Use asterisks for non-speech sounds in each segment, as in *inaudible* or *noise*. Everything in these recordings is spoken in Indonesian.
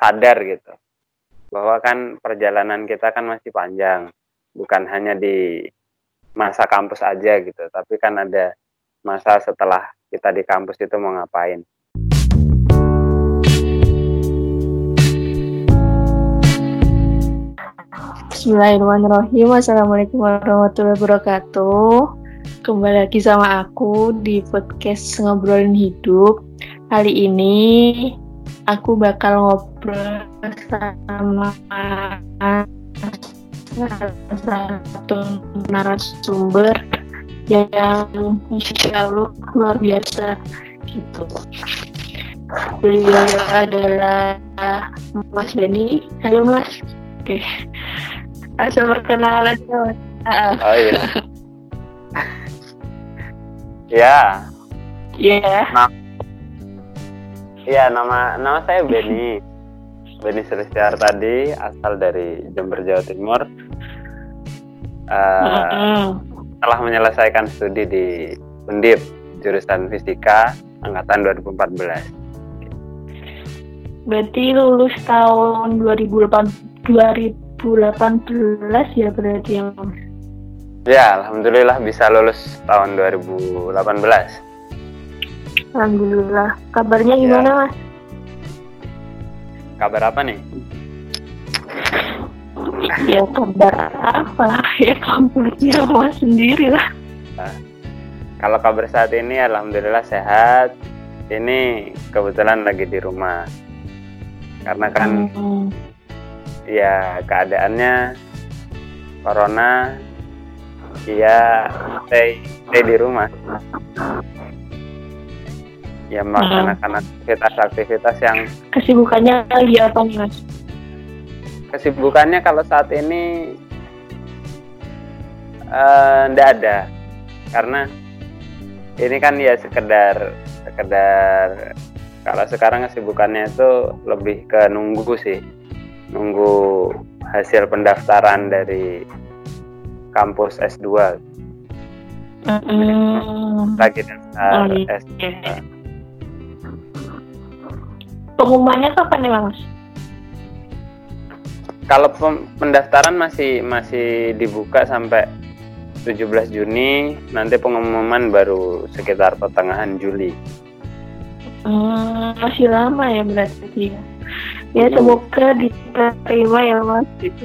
sadar gitu. Bahwa kan perjalanan kita kan masih panjang. Bukan hanya di masa kampus aja gitu. Tapi kan ada masa setelah kita di kampus itu mau ngapain. Bismillahirrahmanirrahim. Assalamualaikum warahmatullahi wabarakatuh. Kembali lagi sama aku di podcast Ngobrolin Hidup. Kali ini aku bakal ngobrol sama satu narasumber yang insya Allah luar biasa gitu. Beliau adalah Mas Benny. Halo Mas. Oke. Asal perkenalan Mas. oh iya *laughs* ya Iya. Iya nama nama saya Benny Benny Suristiar tadi asal dari Jember Jawa Timur Mm-mm. telah menyelesaikan studi di Undip jurusan Fisika angkatan 2014 Berarti lulus tahun 2008 2018 ya berarti ya Mas. ya alhamdulillah bisa lulus tahun 2018 Alhamdulillah. Kabarnya Ya. gimana Mas? kabar apa nih Ya kabar apa? Ya kabarnya Mas sendiri lah. Kalau kabar saat ini alhamdulillah sehat. Ini kebetulan lagi di rumah. Karena kan Hmm. ya keadaannya corona ya stay stay di rumah. Ya melaksanakan aktivitas-aktivitas yang Kesibukannya lagi apa nih Mas? kesibukannya kalau saat ini eh, ndak ada karena ini kan ya sekedar sekedar kalau sekarang kesibukannya itu lebih ke nunggu sih nunggu hasil pendaftaran dari kampus S2 Hmm. lagi daftar Oh, iya. S2 Pengumumannya kapan nih Mas? kalau pendaftaran masih masih dibuka sampai 17 Juni nanti pengumuman baru sekitar pertengahan Juli Hmm, masih lama ya berarti ya. Ya Hmm. semoga diterima ya Mas. Gitu.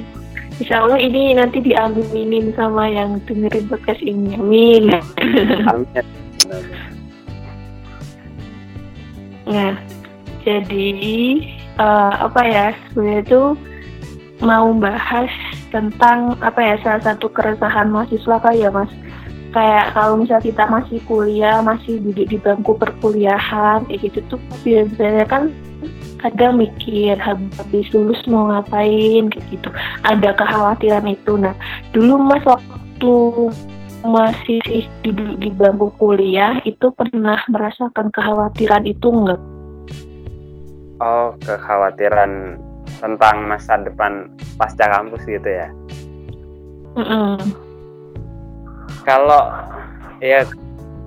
Insya Allah ini nanti diaminin sama yang dengerin podcast ini. Amin. Amin. Nah, jadi eh, apa ya sebenarnya itu mau bahas tentang apa ya salah satu keresahan mahasiswa kali ya mas. Kayak kalau misal kita masih kuliah, masih duduk di bangku perkuliahan, kayak gitu tuh biasanya kan kadang mikir habis lulus mau ngapain kayak gitu. Ada kekhawatiran itu. Nah, dulu mas waktu masih duduk di bangku kuliah itu pernah merasakan kekhawatiran itu enggak? Oh, kekhawatiran tentang masa depan pasca kampus gitu ya. Mm-mm. Kalau ya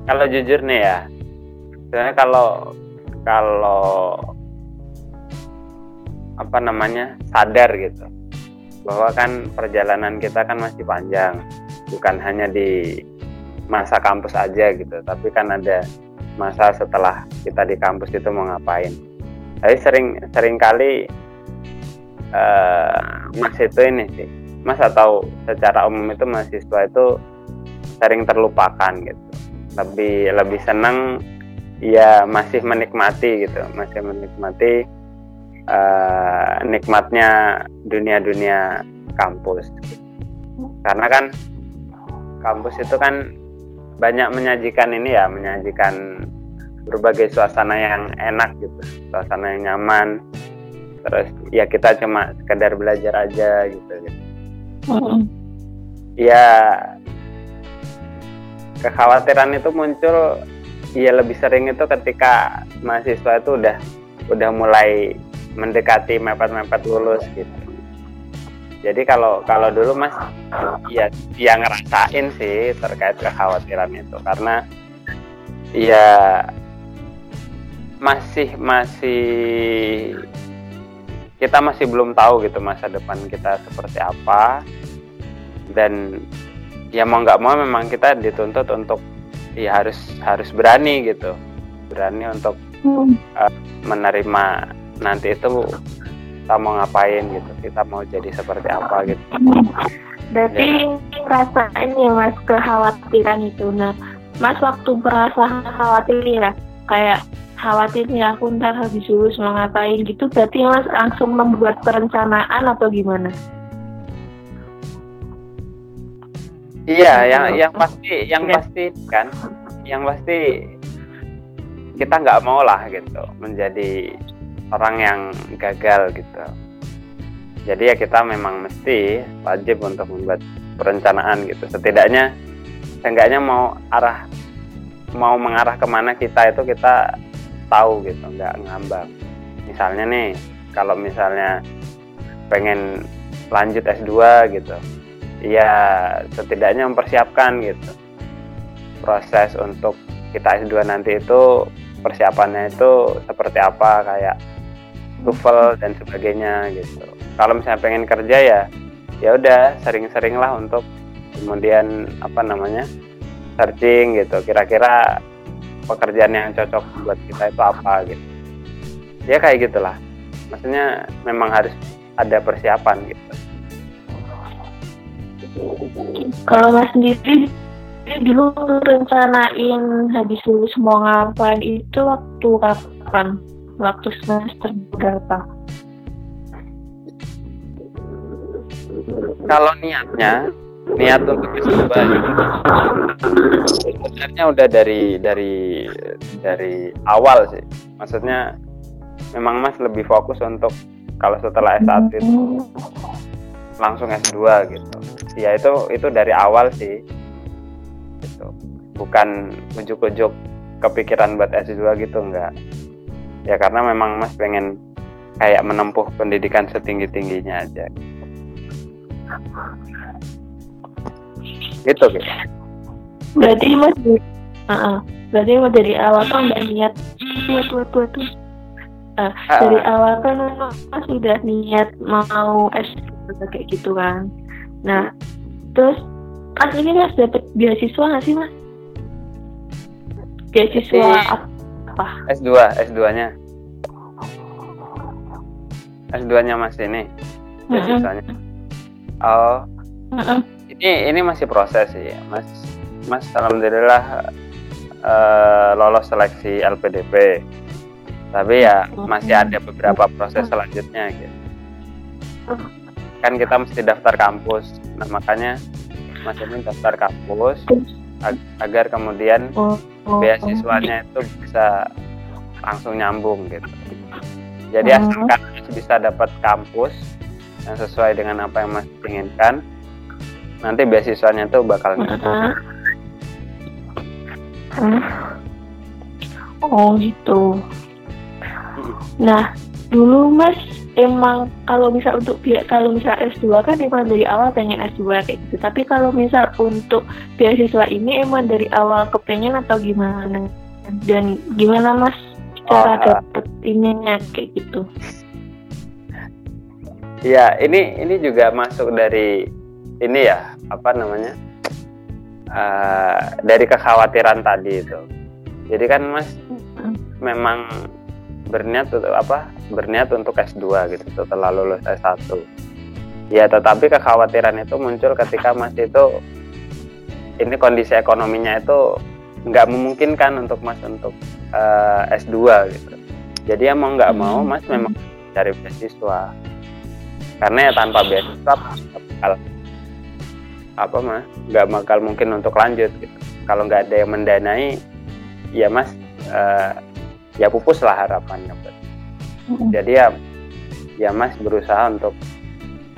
kalau jujur nih ya, sebenarnya kalau kalau apa namanya sadar gitu bahwa kan perjalanan kita kan masih panjang, bukan hanya di masa kampus aja gitu, tapi kan ada masa setelah kita di kampus itu mau ngapain. Tapi sering sering kali eh, mas itu ini sih, mas atau secara umum itu mahasiswa itu sering terlupakan gitu. Lebih lebih senang ya masih menikmati gitu, masih menikmati eh, nikmatnya dunia-dunia kampus. Karena kan kampus itu kan banyak menyajikan ini ya, menyajikan berbagai suasana yang enak gitu, suasana yang nyaman. Terus ya kita cuma sekedar belajar aja gitu. gitu. Mm-mm. Ya kekhawatiran itu muncul ya lebih sering itu ketika mahasiswa itu udah udah mulai mendekati mepet-mepet lulus gitu. Jadi kalau kalau dulu Mas ya ya ngerasain sih terkait kekhawatiran itu karena ya masih masih kita masih belum tahu gitu masa depan kita seperti apa dan ya mau nggak mau memang kita dituntut untuk ya harus harus berani gitu berani untuk hmm. uh, menerima nanti itu kita mau ngapain gitu kita mau jadi seperti apa gitu berarti ya. perasaan ya mas kekhawatiran itu nah mas waktu perasaan khawatir ya kayak khawatir ya aku ntar habis lulus mau ngapain gitu berarti mas langsung membuat perencanaan atau gimana? Iya yang yang pasti yang ya. pasti kan yang pasti kita nggak mau lah gitu menjadi orang yang gagal gitu. Jadi ya kita memang mesti wajib untuk membuat perencanaan gitu. Setidaknya seenggaknya mau arah mau mengarah ke mana kita itu kita tahu gitu nggak ngambang. Misalnya nih kalau misalnya pengen lanjut S2 gitu ya setidaknya mempersiapkan gitu. Proses untuk kita S2 nanti itu persiapannya itu seperti apa kayak TOEFL dan sebagainya gitu. Kalau misalnya pengen kerja ya ya udah sering-sering lah untuk kemudian apa namanya searching gitu. Kira-kira pekerjaan yang cocok buat kita itu apa gitu ya kayak gitulah maksudnya memang harus ada persiapan gitu kalau mas sendiri dulu rencanain habis lulus mau ngapain itu waktu kapan? Waktu semester berapa? Kalau niatnya, niat untuk S2 sebenarnya udah dari dari dari awal sih. Maksudnya memang Mas lebih fokus untuk kalau setelah S1 itu langsung S2 gitu. Ya itu itu dari awal sih. Gitu. Bukan ujuk-ujuk kepikiran buat S2 gitu enggak. Ya karena memang mas pengen kayak menempuh pendidikan setinggi-tingginya aja gitu berarti mas uh -uh. berarti mas dari awal kan udah niat tua tua tua tuh uh, dari awal kan mas sudah niat mau S2 kayak gitu kan nah terus Mas ini mas dapat beasiswa nggak sih mas? Beasiswa apa? S2, S2-nya. S2-nya Mas ini. Beasiswanya. Mm -hmm. Oh. Mm -hmm. Ini ini masih proses sih, Mas. Mas alhamdulillah uh, lolos seleksi LPDP. Tapi ya masih ada beberapa proses selanjutnya gitu. Kan kita mesti daftar kampus. Nah, makanya Mas Emin daftar kampus ag agar kemudian oh, oh, beasiswanya itu bisa langsung nyambung gitu. Jadi asalkan bisa dapat kampus yang sesuai dengan apa yang Mas inginkan, nanti beasiswanya itu bakal. Uh Oh gitu. Hmm. Nah, dulu Mas emang kalau misal untuk kalau misal S2 kan emang dari awal pengen S2 kayak gitu. Tapi kalau misal untuk beasiswa ini emang dari awal kepengen atau gimana? Dan gimana Mas cara oh, dapet ininya kayak gitu? Ya, ini ini juga masuk dari ini ya, apa namanya? Uh, dari kekhawatiran tadi itu. Jadi kan Mas memang berniat untuk apa berniat untuk S2 gitu setelah lulus S1 ya tetapi kekhawatiran itu muncul ketika Mas itu ini kondisi ekonominya itu nggak memungkinkan untuk Mas untuk uh, S2 gitu jadi ya mau nggak mau Mas memang cari beasiswa karena ya tanpa beasiswa bakal apa mas? Nggak bakal mungkin untuk lanjut gitu. Kalau nggak ada yang mendanai ya mas uh, ya pupus lah harapannya jadi ya ya Mas berusaha untuk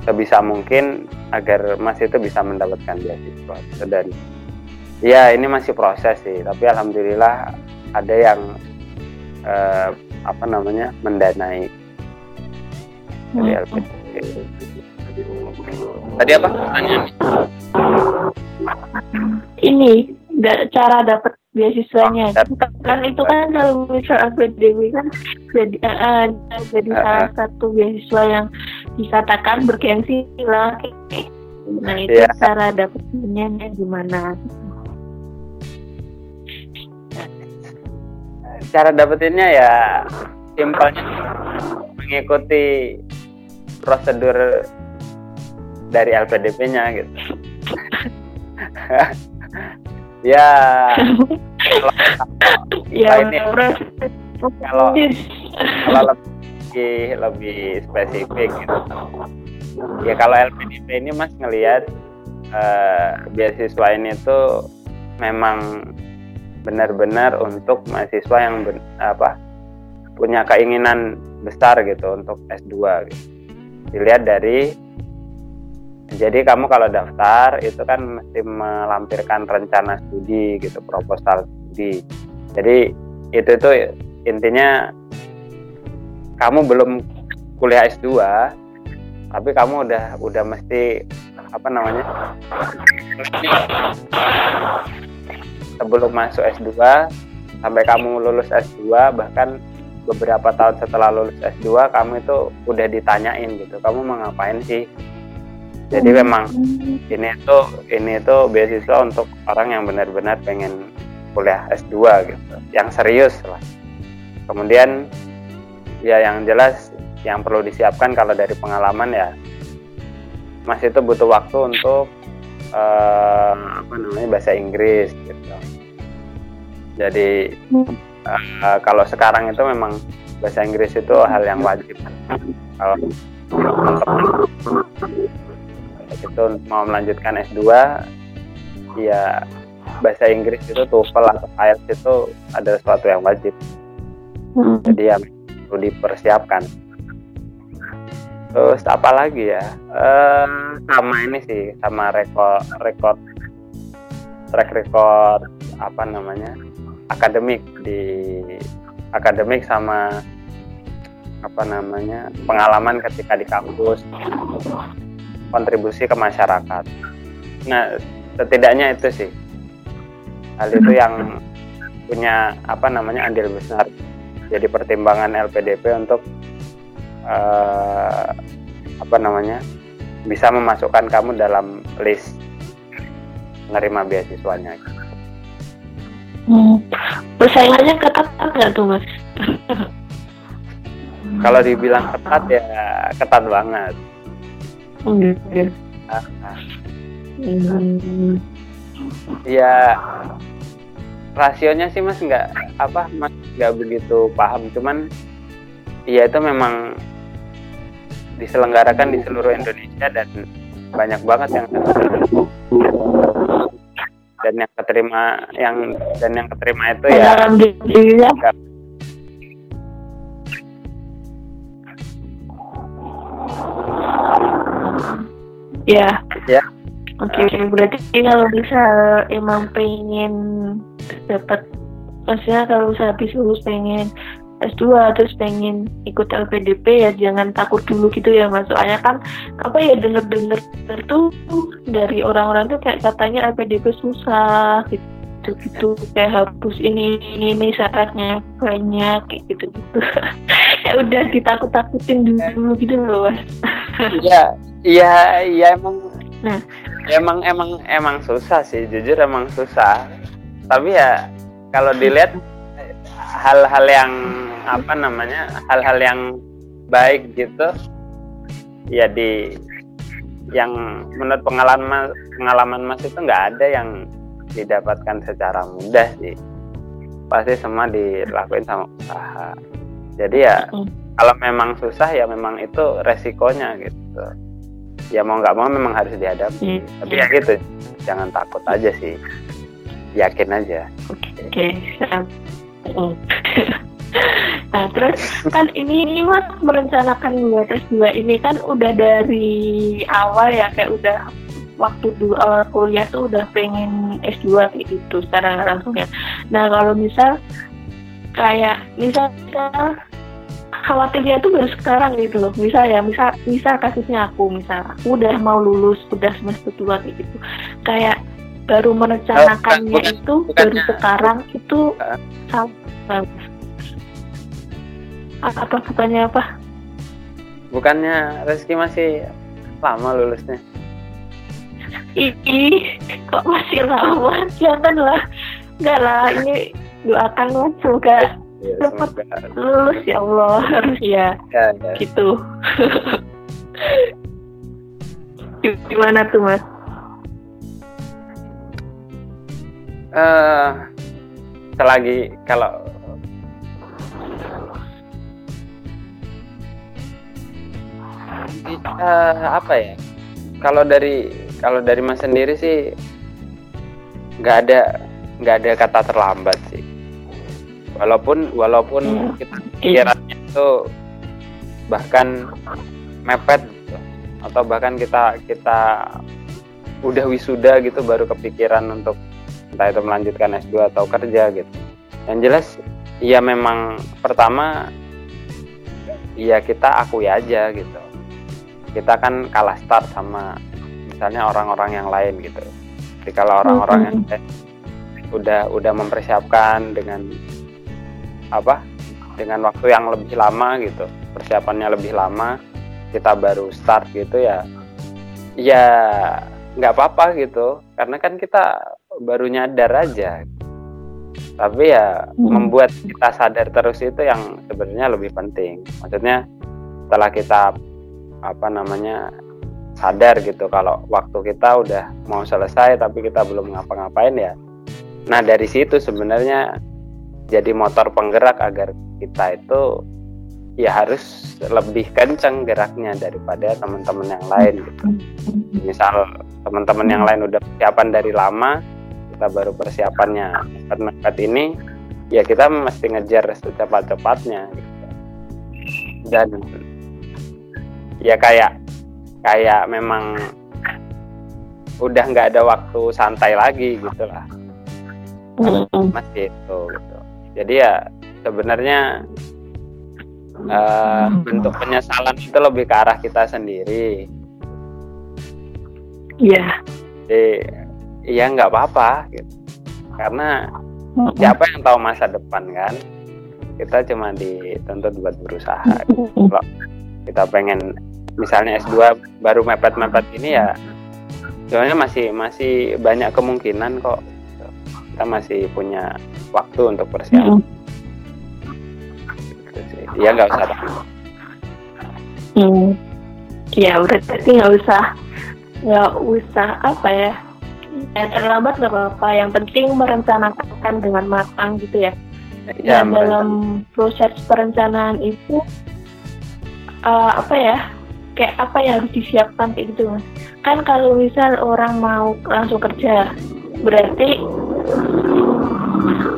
sebisa mungkin agar Mas itu bisa mendapatkan beasiswa dan ya ini masih proses sih. Tapi alhamdulillah ada yang eh, apa namanya mendanai. Dari LPDP. Tadi apa? Pertanyaan? Ini cara dapat beasiswanya. Kan itu kan kalau misal PDB kan jadi uh, jadi uh, salah satu beasiswa yang dikatakan bergengsi lah nah itu yeah. cara dapetnya gimana? Cara dapetinnya ya simpelnya mengikuti prosedur dari LPDP-nya gitu. *laughs* Ya. Kalau, ya ini kalau kalau lebih lebih spesifik gitu. Ya kalau LPDP ini mas ngelihat uh, beasiswa ini tuh memang benar-benar untuk mahasiswa yang ber, apa punya keinginan besar gitu untuk S2 gitu. Dilihat dari jadi kamu kalau daftar itu kan mesti melampirkan rencana studi gitu, proposal studi. Jadi itu itu intinya kamu belum kuliah S2 tapi kamu udah udah mesti apa namanya sebelum masuk S2 sampai kamu lulus S2 bahkan beberapa tahun setelah lulus S2 kamu itu udah ditanyain gitu kamu mau ngapain sih jadi memang ini itu ini itu beasiswa untuk orang yang benar-benar pengen kuliah S2 gitu. Yang serius lah. Kemudian ya yang jelas yang perlu disiapkan kalau dari pengalaman ya masih itu butuh waktu untuk uh, apa namanya bahasa Inggris gitu. Jadi uh, kalau sekarang itu memang bahasa Inggris itu hal yang wajib. Kalau itu mau melanjutkan S2 ya bahasa Inggris itu TOEFL atau IELTS itu ada sesuatu yang wajib. Hmm. jadi ya perlu dipersiapkan. Terus apa lagi ya? Uh, sama ini sih sama rekor rekor track record apa namanya? Akademik di akademik sama apa namanya? Pengalaman ketika di kampus kontribusi ke masyarakat. Nah, setidaknya itu sih hal itu yang punya apa namanya andil besar jadi pertimbangan LPDP untuk uh, apa namanya bisa memasukkan kamu dalam list menerima beasiswanya. Hmm. Persaingannya ketat nggak tuh mas? Kalau dibilang ketat ya ketat banget. Oh, gitu. Hmm. Ya rasionya sih mas nggak apa mas nggak begitu paham cuman ya itu memang diselenggarakan di seluruh Indonesia dan banyak banget yang dan yang keterima yang dan yang keterima itu ya Ya. Ya. Oke, okay, berarti kalau bisa emang pengen dapat maksudnya kalau bisa habis lulus pengen S2 terus pengen ikut LPDP ya jangan takut dulu gitu ya mas soalnya kan apa ya denger-denger tuh dari orang-orang tuh kayak katanya LPDP susah gitu gitu kayak harus ini ini, ini syaratnya banyak kayak gitu gitu *laughs* ya udah ditakut-takutin dulu gitu loh mas. *laughs* Iya iya iya emang. Nah. Emang emang emang susah sih jujur emang susah. Tapi ya kalau dilihat hal-hal yang apa namanya hal-hal yang baik gitu ya di yang menurut pengalaman pengalaman mas itu nggak ada yang didapatkan secara mudah sih. Pasti semua dilakuin sama usaha. Jadi ya mm. kalau memang susah ya memang itu resikonya gitu. Ya mau nggak mau memang harus dihadapi. Mm. tapi ya gitu jangan takut aja sih. Yakin aja. Oke okay. *laughs* Nah terus kan ini, ini mas merencanakan dua tes dua ini kan udah dari awal ya kayak udah waktu dulu awal kuliah tuh udah pengen S2 kayak gitu secara langsung ya. Nah kalau misal kayak misal khawatirnya tuh baru sekarang gitu loh. Misal ya, misal misal kasusnya aku, misal aku udah mau lulus, udah semester dua kayak gitu. Kayak baru merencanakannya oh, bukan, itu bukan, baru sekarang itu uh, apa bukannya apa bukannya Reski masih lama lulusnya Ih, kok masih lama? Janganlah. Enggak lah, ini doakan lah semoga ya, lulus ya Allah. Harus *laughs* ya ya, ya. gitu. Gimana tuh mas? eh selagi kalau Eh, apa ya kalau dari kalau dari mas sendiri sih nggak ada nggak ada kata terlambat sih walaupun walaupun Iya. kita pikirannya itu bahkan mepet gitu. atau bahkan kita kita udah wisuda gitu baru kepikiran untuk entah itu melanjutkan S2 atau kerja gitu yang jelas ya memang pertama ya kita akui aja gitu kita kan kalah start sama misalnya orang-orang yang lain gitu. Jadi kalau orang-orang yang lain udah udah mempersiapkan dengan apa dengan waktu yang lebih lama gitu persiapannya lebih lama kita baru start gitu ya ya nggak apa-apa gitu. Karena kan kita baru nyadar aja. Tapi ya Hmm. membuat kita sadar terus itu yang sebenarnya lebih penting. Maksudnya setelah kita apa namanya sadar gitu kalau waktu kita udah mau selesai tapi kita belum ngapa-ngapain ya. Nah dari situ sebenarnya jadi motor penggerak agar kita itu ya harus lebih kenceng geraknya daripada teman-teman yang lain gitu. Misal teman-teman yang lain udah persiapan dari lama kita baru persiapannya. Mepet ini ya kita mesti ngejar secepat-cepatnya gitu. dan ya kayak kayak memang udah nggak ada waktu santai lagi gitu lah. Masih itu gitu. Jadi ya sebenarnya eh, bentuk penyesalan itu lebih ke arah kita sendiri. Iya. jadi ya nggak apa-apa gitu. Karena siapa yang tahu masa depan kan? Kita cuma dituntut buat berusaha. Mhm. kita pengen misalnya S2 baru mepet-mepet ini ya sebenarnya masih masih banyak kemungkinan kok kita masih punya waktu untuk persiapan gitu sih. ya nggak usah takut. Hmm. Ya berarti nggak usah nggak usah apa ya ya terlambat nggak apa-apa yang penting merencanakan dengan matang gitu ya ya dan dalam proses perencanaan itu eh, apa ya kayak apa yang harus disiapkan kayak gitu mas. Kan kalau misal orang mau langsung kerja berarti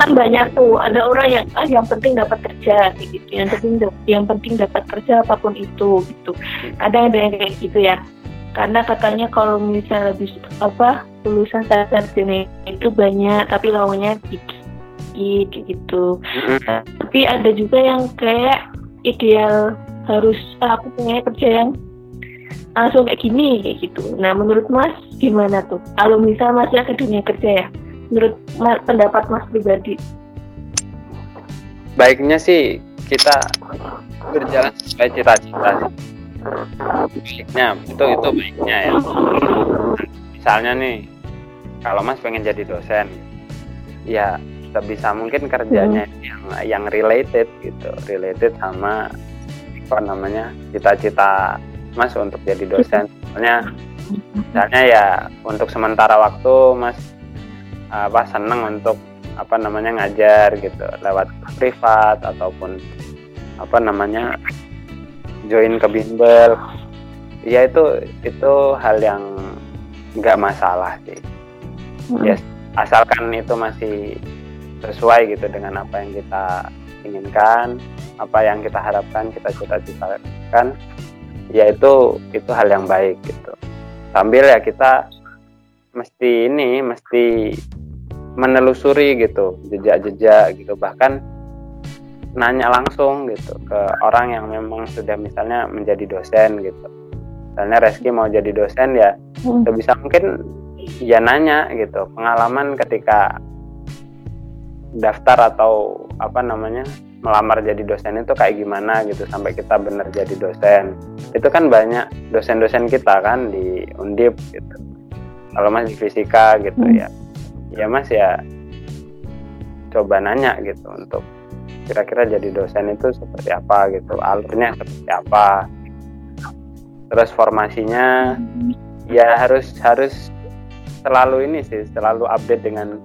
kan banyak tuh. Ada orang yang ah yang penting dapat kerja gitu. Yang penting yang penting dapat kerja apa pun itu gitu. Ada ada yang kayak gitu ya. Karena katanya kalau misal habis apa lulusan sarjana itu banyak tapi lawannya dikit gitu. Mm-mm. tapi ada juga yang kayak ideal harus ah, aku punya kerja yang langsung kayak gini kayak gitu. Nah menurut mas gimana tuh? Kalau misal masnya ke dunia kerja ya menurut pendapat mas pribadi? Baiknya sih kita berjalan sesuai cita-cita. Baiknya itu itu baiknya ya. Misalnya nih kalau mas pengen jadi dosen ya sebisa mungkin kerjanya yang yang related gitu. Related sama apa namanya cita-cita mas untuk jadi dosen. Soalnya misalnya ya untuk sementara waktu mas apa seneng untuk apa namanya ngajar gitu. Lewat privat ataupun apa namanya join ke bimbel. Ya itu itu hal yang nggak masalah sih. Yes. asalkan itu masih sesuai gitu dengan apa yang kita inginkan apa yang kita harapkan kita cita-citakan ya itu itu hal yang baik gitu. Sambil ya kita mesti ini mesti menelusuri gitu jejak-jejak gitu. Bahkan nanya langsung gitu ke orang yang memang sudah misalnya menjadi dosen gitu. Misalnya Reski mau jadi dosen ya Hmm. sebisa mungkin ya nanya gitu. Pengalaman ketika daftar atau apa namanya melamar jadi dosen itu kayak gimana gitu sampai kita benar jadi dosen itu kan banyak dosen-dosen kita kan di undip gitu kalau mas di fisika gitu hmm. ya ya mas ya coba nanya gitu untuk kira-kira jadi dosen itu seperti apa gitu alurnya seperti apa terus formasinya hmm. ya harus harus selalu ini sih selalu update dengan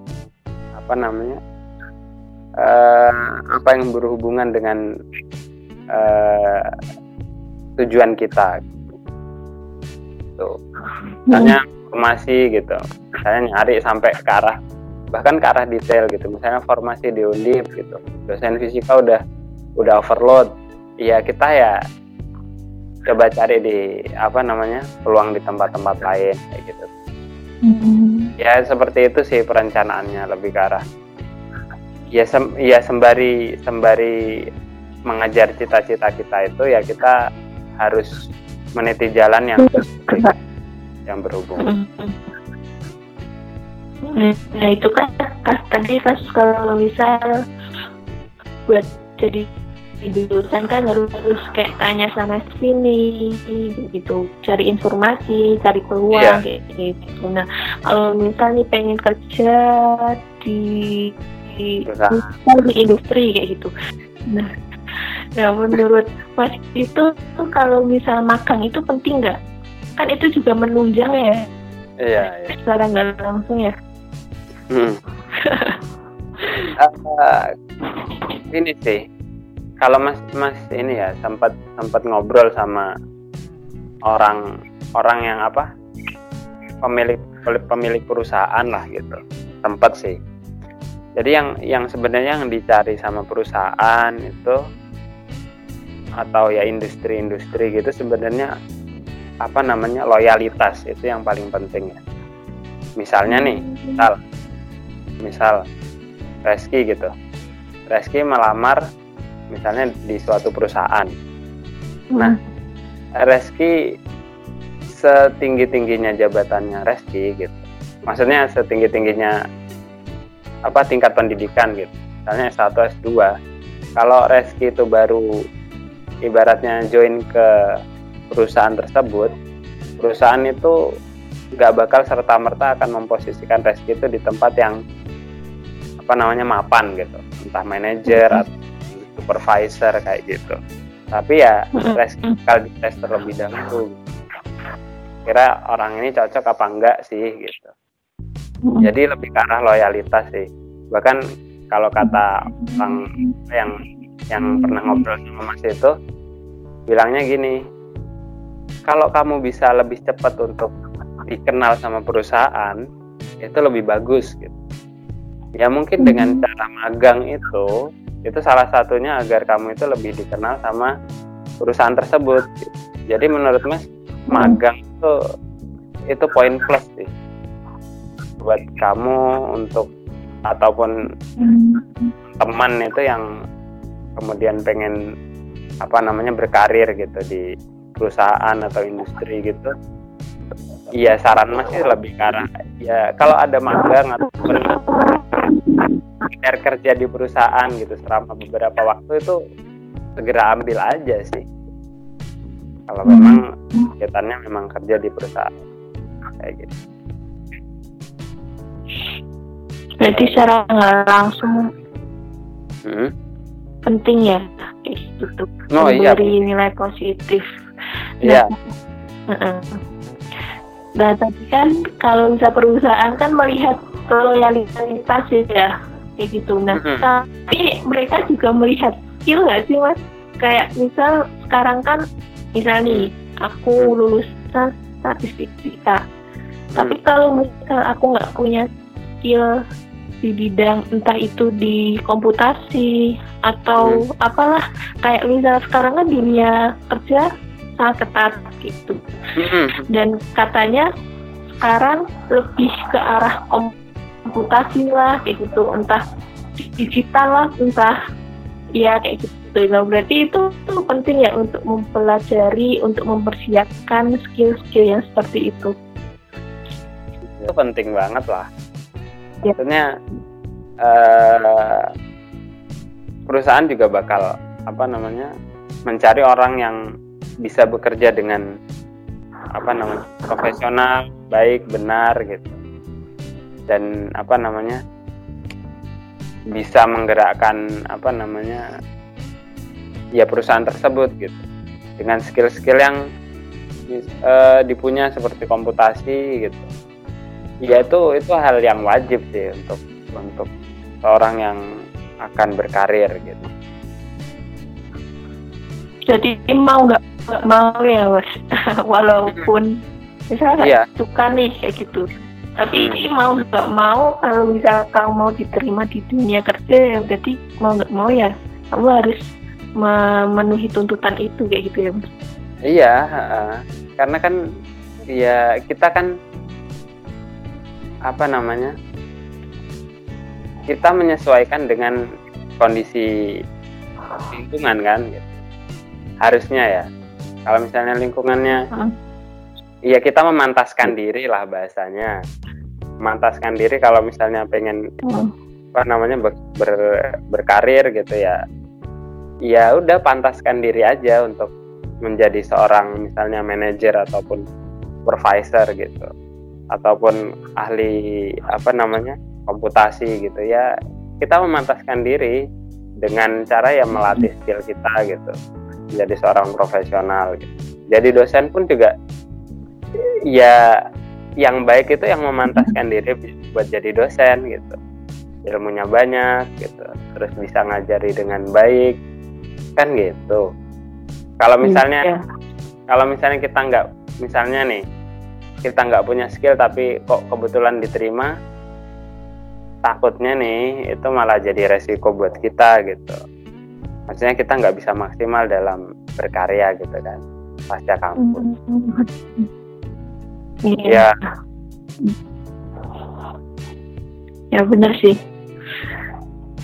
apa namanya uh, apa yang berhubungan dengan uh, tujuan kita. Tuh. Misalnya formasi gitu. Misalnya nyari sampai ke arah bahkan ke arah detail gitu. Misalnya formasi di undip gitu. Dosen fisika udah udah overload. Ya kita ya coba cari di apa namanya peluang di tempat-tempat lain kayak gitu. Hmm. Ya seperti itu sih perencanaannya lebih ke arah ya sem ya sembari sembari mengajar cita-cita kita itu ya kita harus meniti jalan yang yang berhubung. Hmm. Nah itu kan tadi pas kalau misal buat jadi jurusan kan harus, harus kayak tanya sana sini gitu cari informasi cari peluang yeah. kayak gitu nah kalau misalnya pengen kerja di di, di industri kayak gitu. Nah ya menurut mas itu kalau misal magang itu penting nggak? Kan itu juga menunjang ya. Iya, iya. secara nggak langsung ya. Hmm. uh, *laughs* ini sih. Kalau mas mas ini ya sempat sempat ngobrol sama orang orang yang apa? Pemilik pemilik perusahaan lah gitu. Sempat sih jadi yang yang sebenarnya yang dicari sama perusahaan itu atau ya industri-industri gitu sebenarnya apa namanya loyalitas itu yang paling penting ya misalnya nih misal misal Reski gitu Reski melamar misalnya di suatu perusahaan. Hmm. Nah, Reski setinggi tingginya jabatannya Reski gitu. Maksudnya setinggi tingginya apa tingkat pendidikan gitu. Misalnya S1 S2. Kalau Reski itu baru ibaratnya join ke perusahaan tersebut, perusahaan itu nggak bakal serta merta akan memposisikan Reski itu di tempat yang apa namanya mapan gitu, entah manajer hmm. atau supervisor kayak gitu tapi ya tes kali tes terlebih dahulu kira orang ini cocok apa enggak sih gitu jadi lebih ke arah loyalitas sih. Bahkan kalau kata orang yang yang pernah ngobrol sama mas itu bilangnya gini kalau kamu bisa lebih cepat untuk dikenal sama perusahaan itu lebih bagus gitu. Ya mungkin dengan cara magang itu itu salah satunya agar kamu itu lebih dikenal sama perusahaan tersebut jadi menurut mas magang itu itu poin plus sih buat kamu untuk ataupun teman itu yang kemudian pengen apa namanya berkarir gitu di perusahaan atau industri gitu. Iya saran mas sih lebih ke arah ya kalau ada magang atau sekedar kerja di perusahaan gitu selama beberapa waktu itu segera ambil aja sih. Kalau memang kegiatannya memang kerja di perusahaan kayak gitu berarti secara langsung hmm? penting ya itu oh, iya. memberi iya. nilai positif iya nah, nah tapi kan kalau bisa perusahaan kan melihat loyalitas ya kayak gitu nah mm-hmm. tapi mereka juga melihat skill nggak sih mas kayak misal sekarang kan misal nih aku lulusan statistika mm-hmm. tapi kalau misal aku nggak punya skill di bidang entah itu di komputasi atau hmm. apalah kayak misal sekarang kan dunia kerja sangat ketat gitu hmm. dan katanya sekarang lebih ke arah kom komputasi lah kayak gitu entah digital lah entah ya kayak gitu nah berarti itu tuh penting ya untuk mempelajari untuk mempersiapkan skill-skill yang seperti itu itu penting banget lah. Maksudnya uh, perusahaan juga bakal apa namanya mencari orang yang bisa bekerja dengan apa namanya profesional baik benar gitu. Dan apa namanya bisa menggerakkan apa namanya ya perusahaan tersebut gitu. Dengan skill-skill yang uh, dipunya seperti komputasi gitu ya itu itu hal yang wajib sih untuk untuk seorang yang akan berkarir gitu. Jadi mau nggak mau ya mas? *laughs* Walaupun misalnya yeah. suka nih kayak gitu. Tapi hmm. mau nggak mau kalau bisa kamu mau diterima di dunia kerja ya berarti mau nggak mau ya. Kamu harus memenuhi tuntutan itu kayak gitu ya mas. Iya karena kan ya kita kan apa namanya kita menyesuaikan dengan kondisi lingkungan kan gitu. harusnya ya kalau misalnya lingkungannya hmm. ya kita memantaskan diri lah bahasanya memantaskan diri kalau misalnya pengen hmm. apa namanya ber, ber, berkarir gitu ya ya udah pantaskan diri aja untuk menjadi seorang misalnya manajer ataupun supervisor gitu ataupun ahli apa namanya komputasi gitu ya kita memantaskan diri dengan cara ya melatih skill kita gitu menjadi seorang profesional gitu. jadi dosen pun juga ya yang baik itu yang memantaskan diri buat jadi dosen gitu ilmunya banyak gitu terus bisa ngajari dengan baik kan gitu kalau misalnya yeah. kalau misalnya kita nggak misalnya nih kita nggak punya skill tapi kok kebetulan diterima takutnya nih itu malah jadi resiko buat kita gitu. Maksudnya kita nggak bisa maksimal dalam berkarya gitu kan pasca kampus. Yeah. ya. Ya benar sih.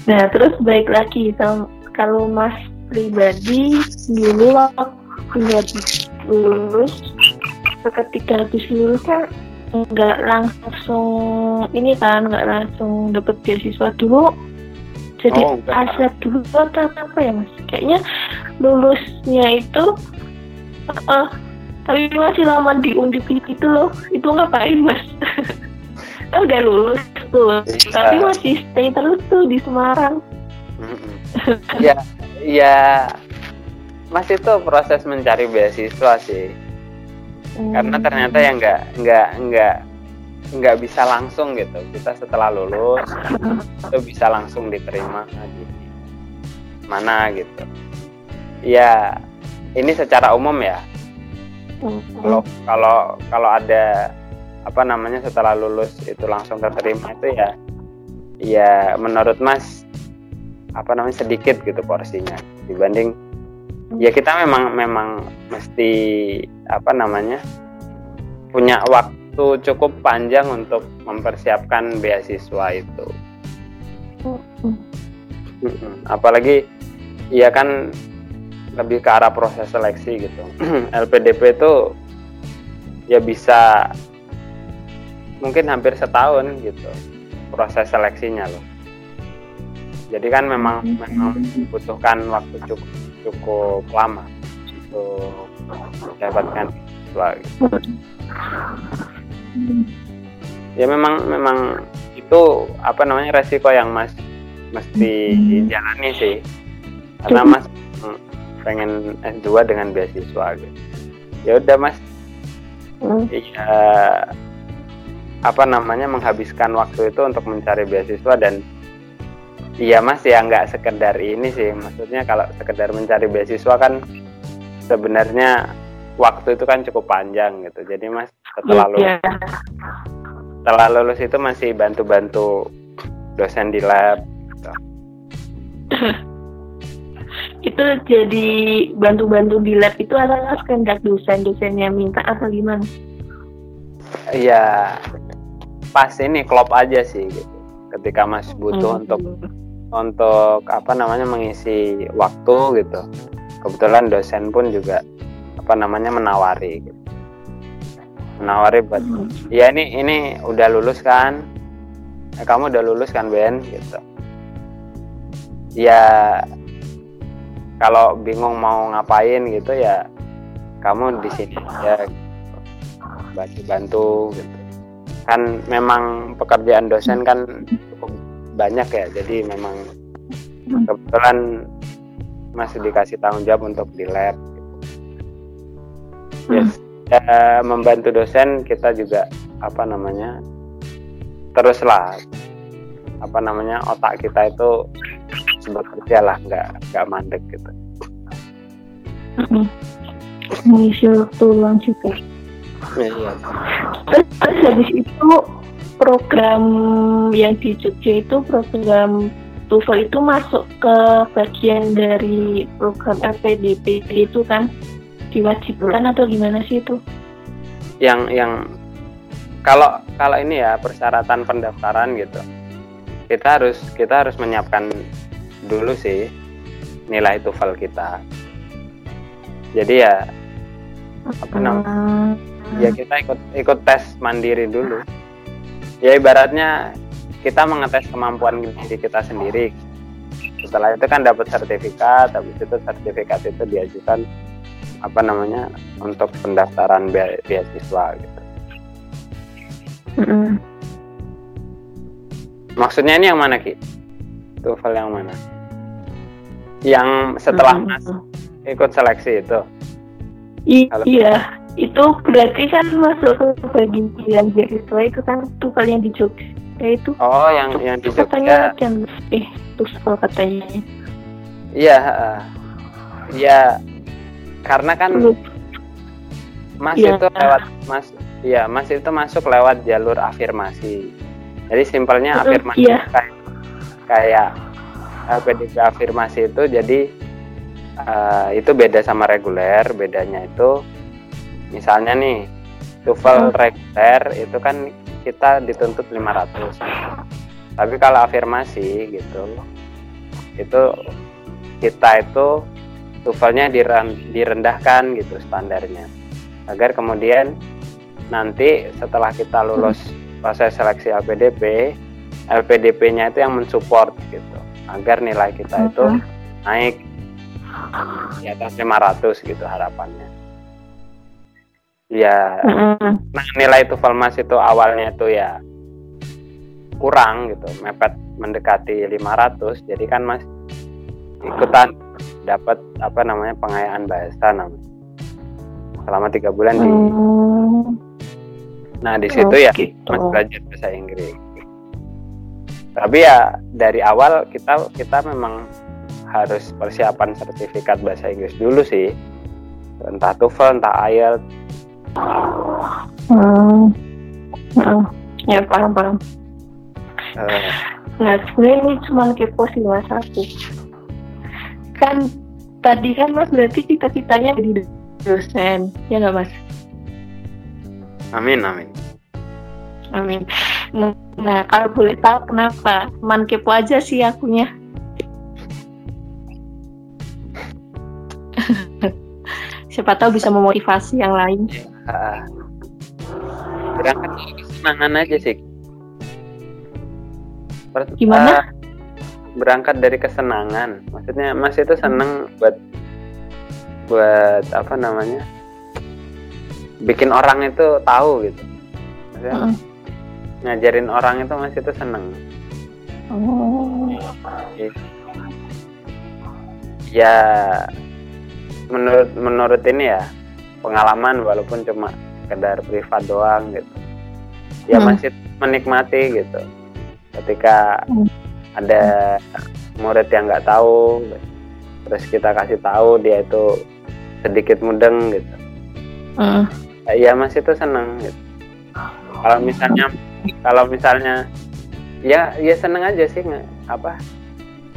Nah terus baik lagi kalau mas pribadi dulu waktu lulus ketika habis lulus kan nggak langsung ini kan nggak langsung dapet beasiswa dulu. Jadi oh, aset dulu atau apa ya mas? Kayaknya lulusnya itu uh, tapi masih lama di undip itu loh. Itu ngapain mas? *laughs* Kan udah lulus tuh. Iya. tapi masih stay terus tuh di Semarang. Ya ya mas itu proses mencari beasiswa sih hmm. karena ternyata ya nggak nggak nggak nggak bisa langsung gitu. Kita setelah lulus *laughs* itu bisa langsung diterima di mana gitu. Ya ini secara umum ya. Hmm. kalau kalau kalau ada apa namanya setelah lulus itu langsung terima itu ya ya menurut mas apa namanya sedikit gitu porsinya. Dibanding ya kita memang memang mesti apa namanya punya waktu cukup panjang untuk mempersiapkan beasiswa itu. Apalagi ya kan lebih ke arah proses seleksi gitu. *clears throat* LPDP itu ya bisa mungkin hampir setahun gitu proses seleksinya loh. Jadi kan memang memang membutuhkan waktu cukup cukup lama untuk mendapatkan siswa gitu. ya memang memang itu apa namanya resiko yang mas mesti jalani sih. Karena mas pengen S2 dengan beasiswa gitu. Ya udah mas. Ya apa namanya menghabiskan waktu itu untuk mencari beasiswa dan Iya mas ya nggak sekedar ini sih. Maksudnya kalau sekedar mencari beasiswa kan sebenarnya waktu itu kan cukup panjang gitu jadi mas setelah lulus yeah. setelah lulus itu masih bantu-bantu dosen di lab gitu. *laughs* itu jadi bantu-bantu di lab itu adalah kehendak dosen-dosennya minta atau gimana? Iya pas ini klop aja sih gitu ketika mas butuh hmm. untuk untuk apa namanya mengisi waktu gitu kebetulan dosen pun juga apa namanya menawari gitu. menawari buat hmm. ya ini ini udah lulus kan? Eh, kamu udah lulus kan Ben? Gitu. Ya kalau bingung mau ngapain gitu ya kamu di sini ya bantu bantu gitu. Kan memang pekerjaan dosen kan cukup banyak ya jadi memang kebetulan masih dikasih tanggung jawab untuk di lab. Yes. Ya, membantu dosen kita juga apa namanya teruslah apa namanya otak kita itu bekerja lah nggak nggak mandek gitu. Mengisi waktu luang juga. Ya, iya. terus, terus habis itu program yang di Jogja itu program TOEFL itu masuk ke bagian dari program LPDP itu kan diwajibkan atau gimana sih itu? Yang yang kalau kalau ini ya persyaratan pendaftaran gitu, kita harus kita harus menyiapkan dulu sih nilai TOEFL kita. Jadi ya apa namanya? Hmm. Ya kita ikut ikut tes mandiri dulu. Ya ibaratnya kita mengetes kemampuan diri kita sendiri setelah itu kan dapat sertifikat habis itu sertifikat itu diajukan apa namanya untuk pendaftaran beasiswa gitu mm -hmm. maksudnya ini yang mana ki TOEFL yang mana yang setelah mm -hmm. ikut seleksi itu I Halo. iya itu berarti kan masuk ke bagian beasiswa itu kan TOEFL yang di Jogja ya itu. Oh yang yang di katanya jam eh tuh katanya? Iya iya. Karena kan mas ya. itu lewat mas iya mas itu masuk lewat jalur afirmasi. Jadi simpelnya afirmasi ya. kayak kayak PDP afirmasi itu jadi uh, itu beda sama reguler bedanya itu misalnya nih TOEFL hmm. reguler itu kan kita dituntut 500 tapi kalau afirmasi gitu itu kita itu tuvalnya direndahkan gitu standarnya. Agar kemudian nanti setelah kita lulus proses seleksi LPDP LPDP-nya itu yang mensupport gitu. Agar nilai kita itu naik di atas 500 gitu harapannya ya nah nilai itu Falmas itu awalnya itu ya kurang gitu mepet mendekati 500 jadi kan mas ikutan dapat apa namanya pengayaan bahasa namanya selama tiga bulan di hmm. nah di situ oh, ya gitu. mas belajar bahasa Inggris tapi ya dari awal kita kita memang harus persiapan sertifikat bahasa Inggris dulu sih entah TOEFL entah IELTS Hmm. hmm. Ya paham paham. Uh. Nah sebenarnya ini cuma kepo sih mas aku. Kan tadi kan mas berarti cita-citanya jadi dosen, ya nggak mas? Amin amin. Amin. Nah, nah kalau boleh tahu kenapa? Man kepo aja sih akunya. *laughs* Siapa tahu bisa memotivasi yang lain. Yeah berangkat dari kesenangan aja sih. Pert gimana? uh, berangkat dari kesenangan. Maksudnya mas itu seneng buat buat apa namanya? Bikin orang itu tahu gitu. Maksudnya uh. ngajarin orang itu mas itu seneng. Oh. ya menurut menurut ini ya pengalaman walaupun cuma sekedar privat doang gitu ya hmm. masih menikmati gitu ketika hmm. ada murid yang nggak tahu terus kita kasih tahu dia itu sedikit mudeng gitu hmm. ya masih itu seneng gitu kalau misalnya kalau misalnya ya ya seneng aja sih nggak apa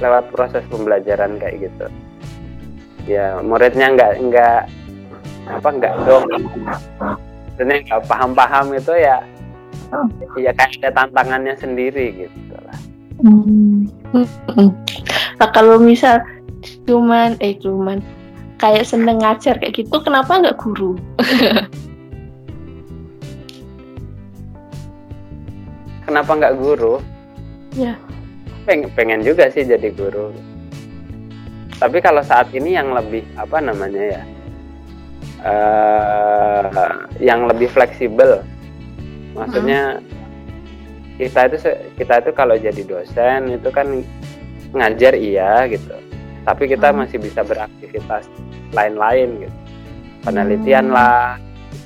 lewat proses pembelajaran kayak gitu ya muridnya nggak nggak apa enggak dong? Dan nggak paham-paham itu ya. Oh. ya kayak ada tantangannya sendiri gitu lah. Hmm. nah kalau misal cuman eh cuman kayak seneng ngajar kayak gitu kenapa nggak guru? *laughs* Kenapa nggak guru? Ya. Pengen pengen juga sih jadi guru. Tapi kalau saat ini yang lebih apa namanya ya uh, yang lebih fleksibel maksudnya hmm. kita itu kita itu kalau jadi dosen itu kan ngajar iya gitu tapi kita hmm. masih bisa beraktivitas lain-lain gitu penelitian hmm. lah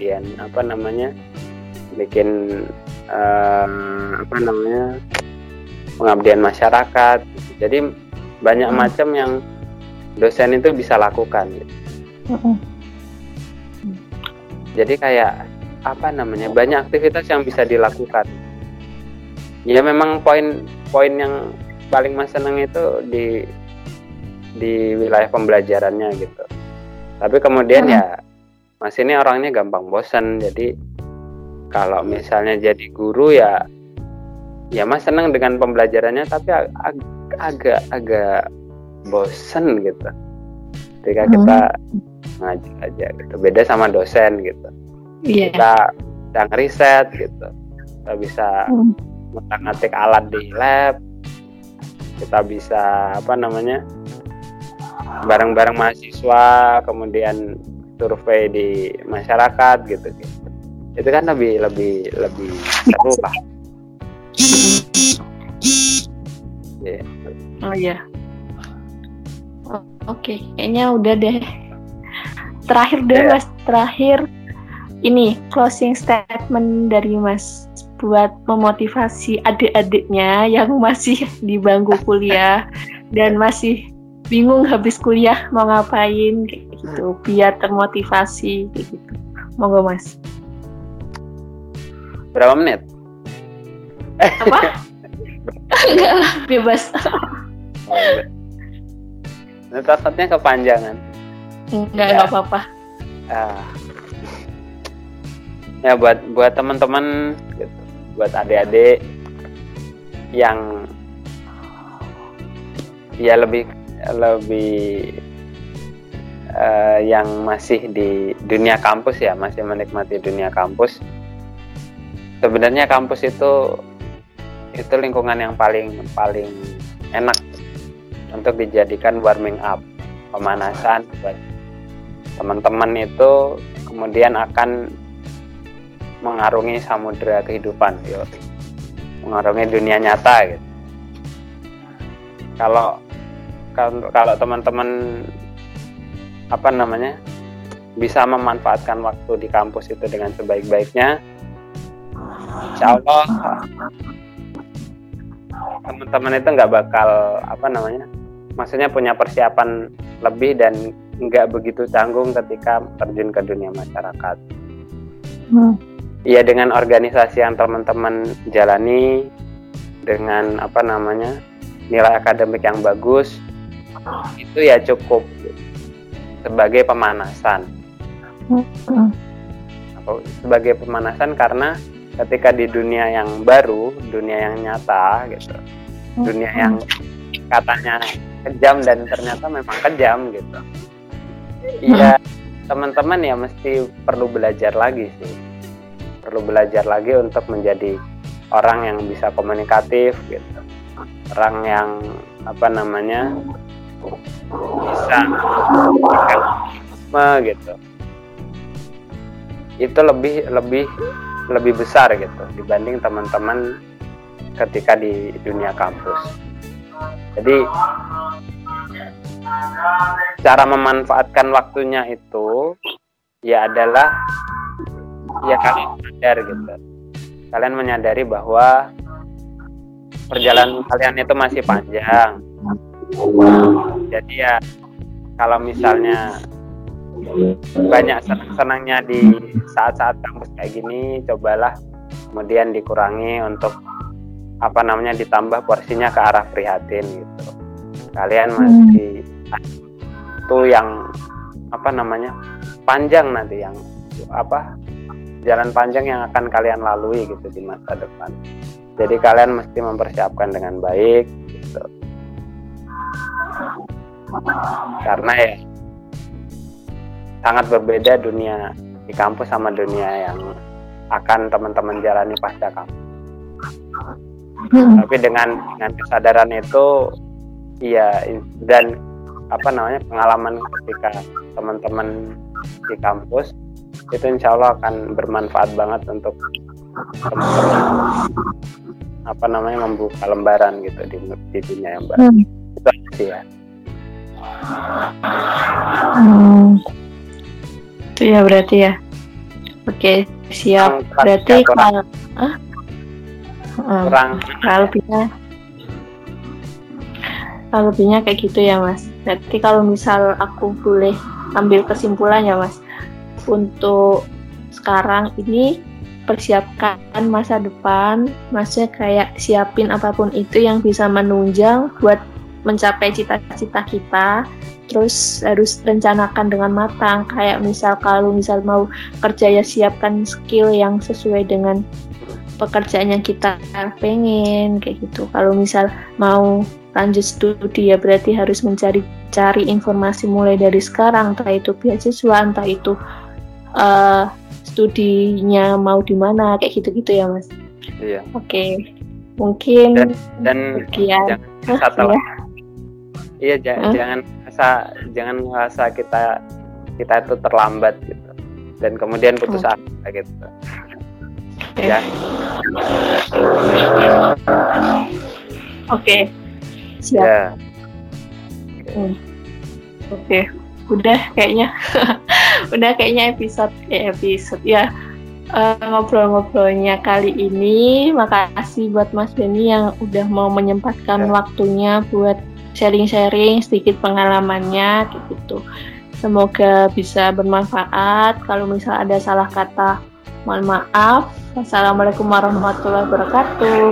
kemudian apa namanya bikin uh, apa namanya pengabdian masyarakat gitu. jadi banyak hmm. macam yang dosen itu bisa lakukan gitu. Hmm. Jadi kayak apa namanya banyak aktivitas yang bisa dilakukan. Ya memang poin-poin yang paling mas seneng itu di di wilayah pembelajarannya gitu. Tapi kemudian hmm. ya mas ini orangnya gampang bosan jadi kalau misalnya jadi guru ya ya mas seneng dengan pembelajarannya tapi ag agak agak bosen gitu ketika hmm. kita ngaji aja gitu beda sama dosen gitu yeah. kita sedang riset gitu kita bisa hmm. ngatik alat di lab kita bisa apa namanya bareng-bareng mahasiswa kemudian survei di masyarakat gitu gitu itu kan lebih lebih lebih seru lah yeah. oh iya Oke, okay, kayaknya udah deh. Terakhir deh yeah. mas, terakhir ini closing statement dari mas buat memotivasi adik-adiknya yang masih di bangku kuliah *laughs* dan masih bingung habis kuliah mau ngapain kayak gitu biar termotivasi kayak gitu. Monggo mas. Berapa menit? Apa? *laughs* *laughs* Enggak lah, bebas. Oh, Nah, takutnya kepanjangan. Enggak, ya. apa-apa. Uh, ya buat buat teman-teman gitu, buat adik-adik yang ya lebih lebih uh, yang masih di dunia kampus ya masih menikmati dunia kampus sebenarnya kampus itu itu lingkungan yang paling paling enak untuk dijadikan warming up pemanasan buat teman-teman itu kemudian akan mengarungi samudera kehidupan yo. Mengarungi dunia nyata gitu. Kalau kalau teman-teman apa namanya bisa memanfaatkan waktu di kampus itu dengan sebaik-baiknya insya Allah teman-teman itu nggak bakal apa namanya maksudnya punya persiapan lebih dan nggak begitu canggung ketika terjun ke dunia masyarakat. Hmm. Ya dengan organisasi yang teman-teman jalani dengan apa namanya nilai akademik yang bagus itu ya cukup sebagai pemanasan. Hmm. Sebagai pemanasan karena ketika di dunia yang baru, dunia yang nyata gitu, hmm. dunia yang katanya kejam dan ternyata memang kejam gitu. Iya teman-teman ya mesti perlu belajar lagi sih. Perlu belajar lagi untuk menjadi orang yang bisa komunikatif gitu. Orang yang apa namanya bisa gitu. Itu lebih lebih lebih besar gitu dibanding teman-teman ketika di dunia kampus jadi cara memanfaatkan waktunya itu ya adalah ya kalian sadar gitu. Kalian menyadari bahwa perjalanan kalian itu masih panjang. Jadi ya kalau misalnya banyak senang-senangnya di saat-saat kampus kayak gini cobalah kemudian dikurangi untuk apa namanya ditambah porsinya ke arah prihatin gitu kalian hmm. masih hmm. itu yang apa namanya panjang nanti yang apa jalan panjang yang akan kalian lalui gitu di masa depan jadi kalian mesti mempersiapkan dengan baik gitu karena ya sangat berbeda dunia di kampus sama dunia yang akan teman-teman jalani pasca kampus. Hmm. Tapi dengan dengan kesadaran itu Iya, dan apa namanya pengalaman ketika teman-teman di kampus itu insya Allah akan bermanfaat banget untuk teman-teman apa namanya membuka lembaran gitu di, di dunia yang baru hmm. itu aja ya hmm. itu ya berarti ya oke siap berarti kalau ah? Kurang kalau lebihnya kalau lebihnya kayak gitu ya mas. Berarti kalau misal aku boleh ambil kesimpulan ya mas. Untuk sekarang ini persiapkan masa depan, maksudnya kayak siapin apa pun itu yang bisa menunjang buat mencapai cita-cita kita. Terus harus rencanakan dengan matang, kayak misal kalau misal mau kerja ya siapkan skill yang sesuai dengan pekerjaan yang kita pengen kayak gitu. Kalau misal mau lanjut studi ya berarti harus mencari cari informasi mulai dari sekarang, entah itu beasiswa, entah itu uh, studinya mau di mana kayak gitu-gitu ya mas iya oke okay. mungkin dan, dan sekian satu *laughs* ya. iya jangan huh? jangan merasa jangan merasa kita kita itu terlambat gitu dan kemudian putus oh. asa gitu. Ya oke okay. siap ya. Hmm. oke okay. udah kayaknya *laughs* udah kayaknya episode eh, episode ya uh, ngobrol-ngobrolnya kali ini. Makasih buat Mas Benny yang udah mau menyempatkan ya. waktunya buat sharing-sharing sedikit pengalamannya gitu. Semoga bisa bermanfaat. Kalau misal ada salah kata, mohon maaf. Wassalamualaikum warahmatullahi wabarakatuh.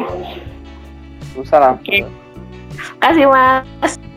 Assalamualaikum. Oke. Okay. Kasih Mas.